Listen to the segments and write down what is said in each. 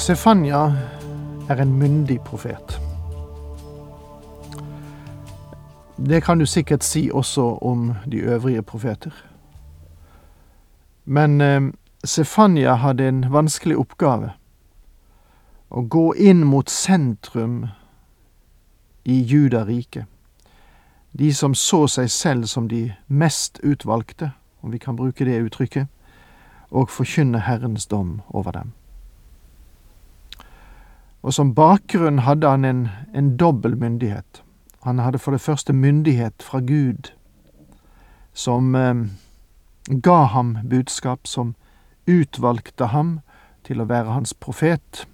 Sefanya er en myndig profet. Det kan du sikkert si også om de øvrige profeter. Men eh, Sefanya hadde en vanskelig oppgave. Å gå inn mot sentrum i Judariket. De som så seg selv som de mest utvalgte, om vi kan bruke det uttrykket, og forkynne Herrens dom over dem. Og som bakgrunn hadde han en, en dobbel myndighet. Han hadde for det første myndighet fra Gud, som eh, ga ham budskap, som utvalgte ham til å være hans profet,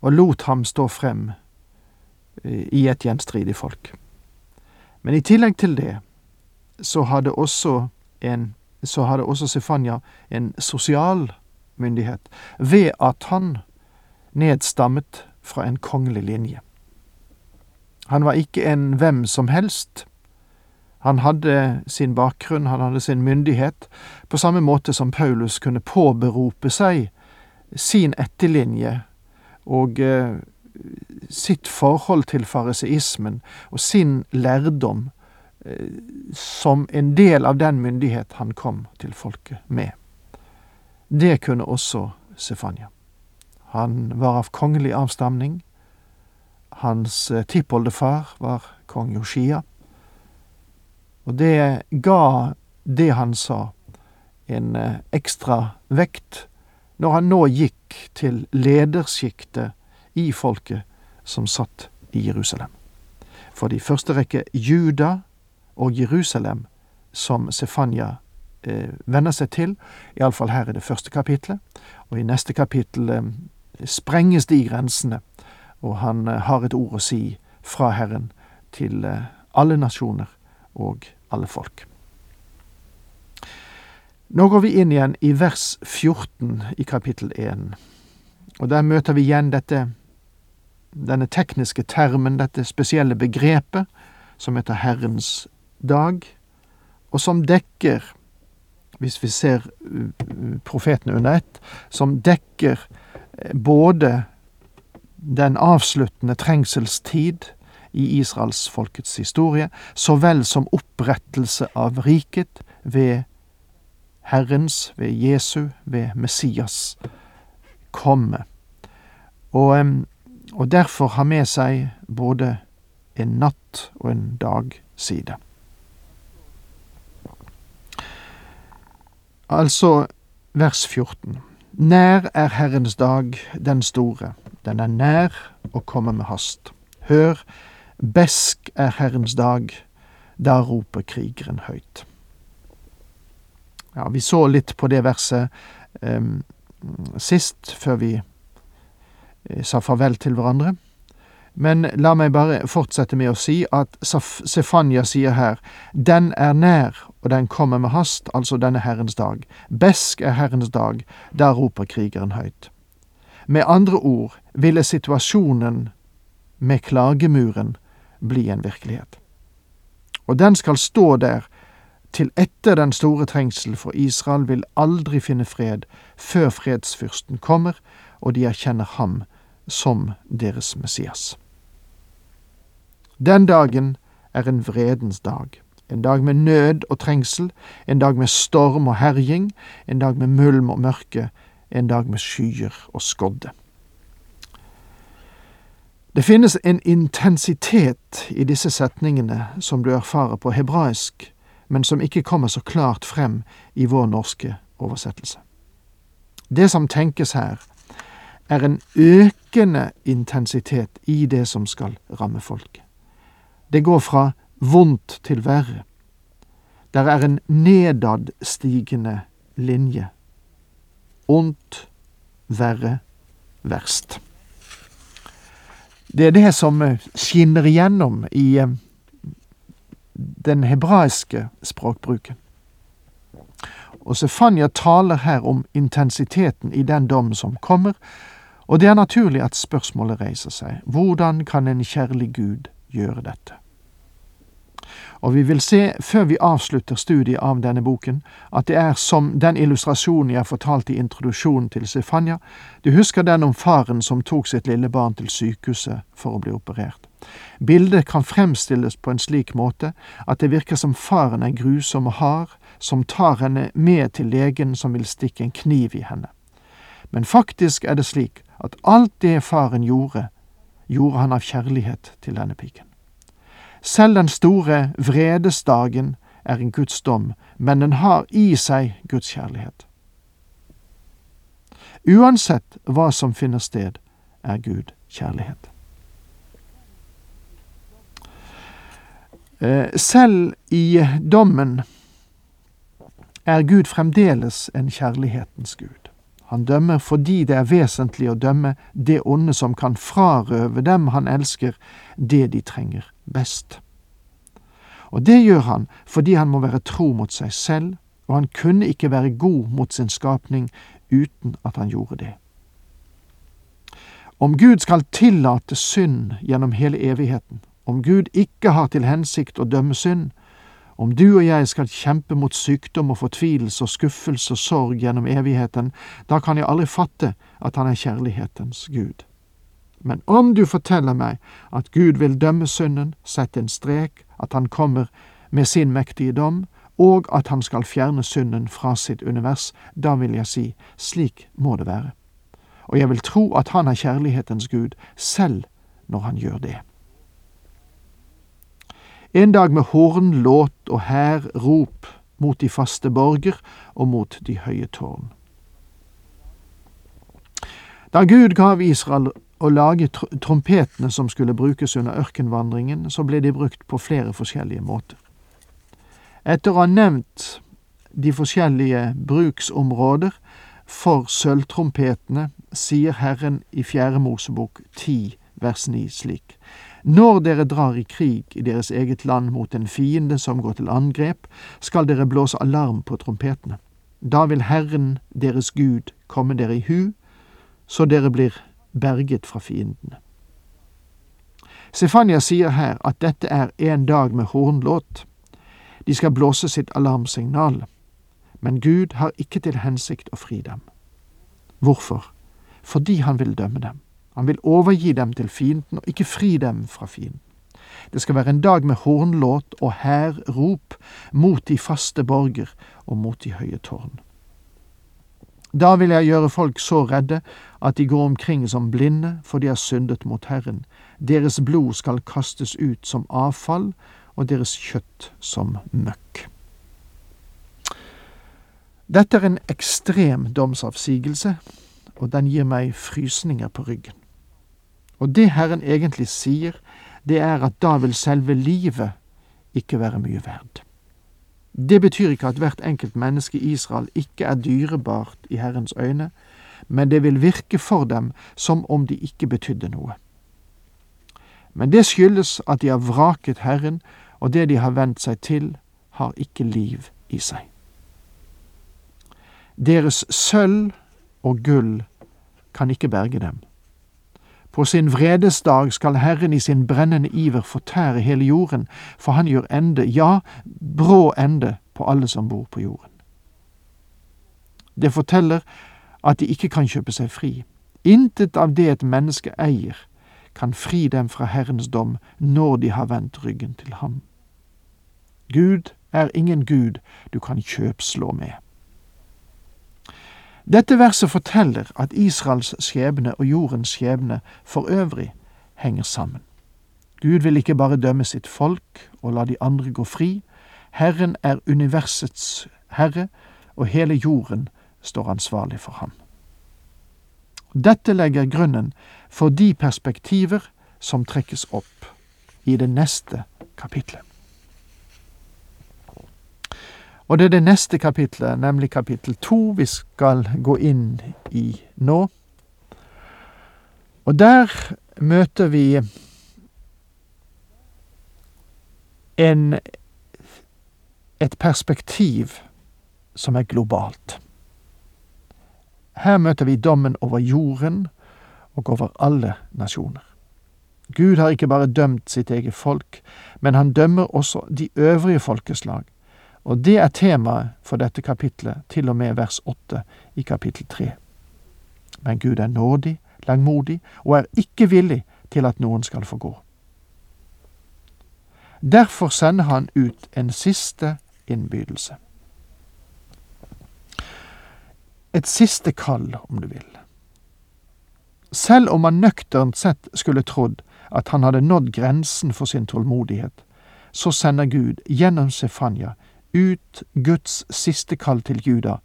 og lot ham stå frem eh, i et gjenstridig folk. Men i tillegg til det så hadde også en så hadde også Sefanya en sosial myndighet, ved at han nedstammet fra en kongelig linje. Han var ikke en hvem som helst. Han hadde sin bakgrunn, han hadde sin myndighet, på samme måte som Paulus kunne påberope seg sin etterlinje og eh, sitt forhold til fariseismen og sin lærdom eh, som en del av den myndighet han kom til folket med. Det kunne også Sefania. Han var av kongelig avstamning. Hans eh, tippoldefar var kong Joshia. Og det ga det han sa, en eh, ekstra vekt når han nå gikk til ledersjiktet i folket som satt i Jerusalem. For de første rekke Juda og Jerusalem som Sefanya eh, venner seg til, iallfall her i det første kapitlet, og i neste kapittel eh, sprenges de grensene, og han eh, har et ord å si fra Herren til eh, alle nasjoner og alle folk. Nå går vi inn igjen i vers 14 i kapittel 1, og der møter vi igjen dette, denne tekniske termen, dette spesielle begrepet, som heter Herrens dag, og som dekker, hvis vi ser eh, profetene under ett, som dekker både den avsluttende trengselstid i israelsfolkets historie, så vel som opprettelse av riket ved Herrens, ved Jesu, ved Messias komme. Og, og derfor har med seg både en natt og en dagside. Altså vers 14. Nær er Herrens dag, den store, den er nær og kommer med hast. Hør, besk er Herrens dag, da roper krigeren høyt. Ja, vi så litt på det verset eh, sist, før vi eh, sa farvel til hverandre. Men la meg bare fortsette med å si at Sefanya sier her, den er nær, og den kommer med hast, altså denne Herrens dag. Besk er Herrens dag, der roper krigeren høyt. Med andre ord ville situasjonen med klagemuren bli en virkelighet. Og den skal stå der til etter den store trengsel, for Israel vil aldri finne fred før fredsfyrsten kommer, og de erkjenner ham som deres Messias. Den dagen er en vredens dag. En dag med nød og trengsel, en dag med storm og herjing, en dag med mulm og mørke, en dag med skyer og skodde. Det finnes en intensitet i disse setningene som du erfarer på hebraisk, men som ikke kommer så klart frem i vår norske oversettelse. Det som tenkes her, er en økende intensitet i det som skal ramme folket. Det går fra vondt til verre. Der er en nedadstigende linje. Ondt verre, verst. Det er det som eh, skinner igjennom i eh, den hebraiske språkbruken. Og Sefanya taler her om intensiteten i den dom som kommer, og det er naturlig at spørsmålet reiser seg. Hvordan kan en kjærlig Gud gjøre dette? Og vi vil se, før vi avslutter studiet av denne boken, at det er som den illustrasjonen jeg fortalte i introduksjonen til Stefania, Du husker den om faren som tok sitt lille barn til sykehuset for å bli operert. Bildet kan fremstilles på en slik måte at det virker som faren er grusom og hard, som tar henne med til legen som vil stikke en kniv i henne. Men faktisk er det slik at alt det faren gjorde, gjorde han av kjærlighet til denne piken. Selv den store vredesdagen er en Guds dom, men den har i seg Guds kjærlighet. Uansett hva som finner sted, er Gud kjærlighet. Eh, selv i dommen er Gud fremdeles en kjærlighetens Gud. Han dømmer fordi det er vesentlig å dømme det onde som kan frarøve dem han elsker, det de trenger best. Og det gjør han fordi han må være tro mot seg selv, og han kunne ikke være god mot sin skapning uten at han gjorde det. Om Gud skal tillate synd gjennom hele evigheten, om Gud ikke har til hensikt å dømme synd, om du og jeg skal kjempe mot sykdom og fortvilelse og skuffelse og sorg gjennom evigheten, da kan jeg aldri fatte at han er kjærlighetens Gud. Men om du forteller meg at Gud vil dømme synden, sette en strek, at han kommer med sin mektige dom, og at han skal fjerne synden fra sitt univers, da vil jeg si, slik må det være. Og jeg vil tro at han er kjærlighetens Gud, selv når han gjør det. En dag med horn, og hærrop mot de faste borger og mot de høye tårn. Da Gud gav Israel å lage tr trompetene som skulle brukes under ørkenvandringen, så ble de brukt på flere forskjellige måter. Etter å ha nevnt de forskjellige bruksområder for sølvtrompetene, sier Herren i Fjerde Mosebok 10 vers 9 slik. Når dere drar i krig i deres eget land mot en fiende som går til angrep, skal dere blåse alarm på trompetene. Da vil Herren deres Gud komme dere i hu, så dere blir berget fra fiendene. Stefania sier her at dette er en dag med hornlåt. De skal blåse sitt alarmsignal. Men Gud har ikke til hensikt å fri dem. Hvorfor? Fordi han vil dømme dem. Han vil overgi dem til fienden og ikke fri dem fra fienden. Det skal være en dag med hornlåt og hærrop mot de faste borger og mot de høye tårn. Da vil jeg gjøre folk så redde at de går omkring som blinde, for de har syndet mot Herren. Deres blod skal kastes ut som avfall, og deres kjøtt som møkk. Dette er en ekstrem domsavsigelse, og den gir meg frysninger på ryggen. Og det Herren egentlig sier, det er at da vil selve livet ikke være mye verd. Det betyr ikke at hvert enkelt menneske i Israel ikke er dyrebart i Herrens øyne, men det vil virke for dem som om de ikke betydde noe. Men det skyldes at de har vraket Herren, og det de har vent seg til, har ikke liv i seg. Deres sølv og gull kan ikke berge dem. På sin vredesdag skal Herren i sin brennende iver fortære hele jorden, for han gjør ende, ja, brå ende, på alle som bor på jorden. Det forteller at de ikke kan kjøpe seg fri. Intet av det et menneske eier, kan fri dem fra Herrens dom når de har vendt ryggen til ham. Gud er ingen Gud du kan kjøpslå med. Dette verset forteller at Israels skjebne og jordens skjebne for øvrig henger sammen. Gud vil ikke bare dømme sitt folk og la de andre gå fri. Herren er universets herre, og hele jorden står ansvarlig for ham. Dette legger grunnen for de perspektiver som trekkes opp i det neste kapitlet. Og det er det neste kapitlet, nemlig kapittel to, vi skal gå inn i nå. Og der møter vi en, et perspektiv som er globalt. Her møter vi dommen over jorden og over alle nasjoner. Gud har ikke bare dømt sitt eget folk, men han dømmer også de øvrige folkeslag, og det er temaet for dette kapitlet, til og med vers åtte i kapittel tre. Men Gud er nådig, langmodig, og er ikke villig til at noen skal få gå. Derfor sender han ut en siste innbydelse. Et siste kall, om du vil. Selv om man nøkternt sett skulle trodd at han hadde nådd grensen for sin tålmodighet, så sender Gud gjennom Sefanya ut Guds siste kall til Juda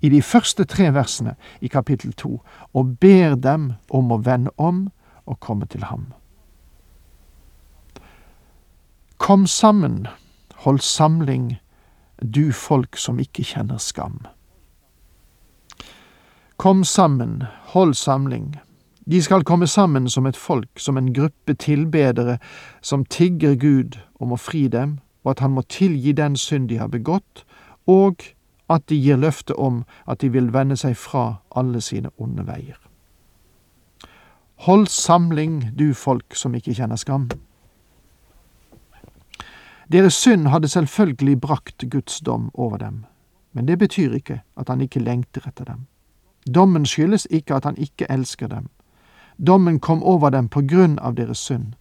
i de første tre versene i kapittel to, og ber dem om å vende om og komme til ham. Kom sammen, hold samling, du folk som ikke kjenner skam. Kom sammen, hold samling. De skal komme sammen som et folk, som en gruppe tilbedere som tigger Gud om å fri dem, og at han må tilgi den synd de har begått, og at de gir løfte om at de vil vende seg fra alle sine onde veier. Hold samling, du folk som ikke kjenner skam. Deres synd hadde selvfølgelig brakt Guds dom over dem, men det betyr ikke at han ikke lengter etter dem. Dommen skyldes ikke at han ikke elsker dem. Dommen kom over dem på grunn av deres synd.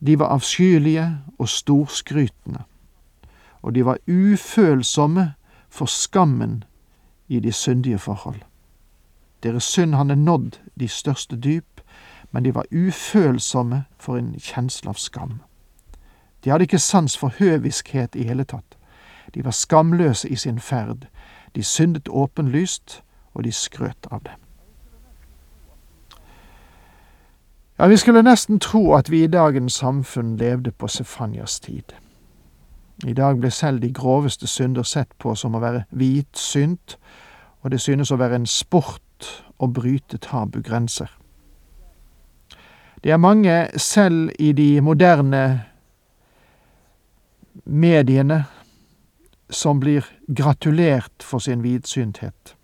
De var avskyelige og storskrytende, og de var ufølsomme for skammen i de syndige forhold. Deres synd hadde nådd de største dyp, men de var ufølsomme for en kjensle av skam. De hadde ikke sans for høviskhet i hele tatt. De var skamløse i sin ferd. De syndet åpenlyst, og de skrøt av det. Ja, vi skulle nesten tro at vi i dagens samfunn levde på Sefanias tid. I dag blir selv de groveste synder sett på som å være hvitsynt, og det synes å være en sport å bryte tabugrenser. Det er mange, selv i de moderne mediene, som blir gratulert for sin vidsynthet.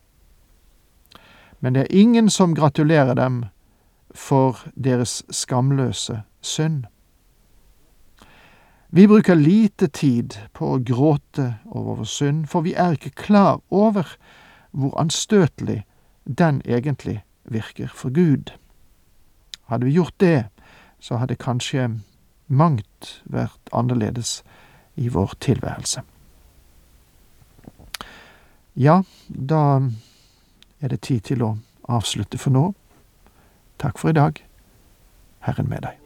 Men det er ingen som gratulerer dem for deres skamløse synd. Vi bruker lite tid på å gråte over vår synd, for vi er ikke klar over hvor anstøtelig den egentlig virker for Gud. Hadde vi gjort det, så hadde kanskje mangt vært annerledes i vår tilværelse. Ja, da er det tid til å avslutte for nå. Takk for i dag. Herren med deg.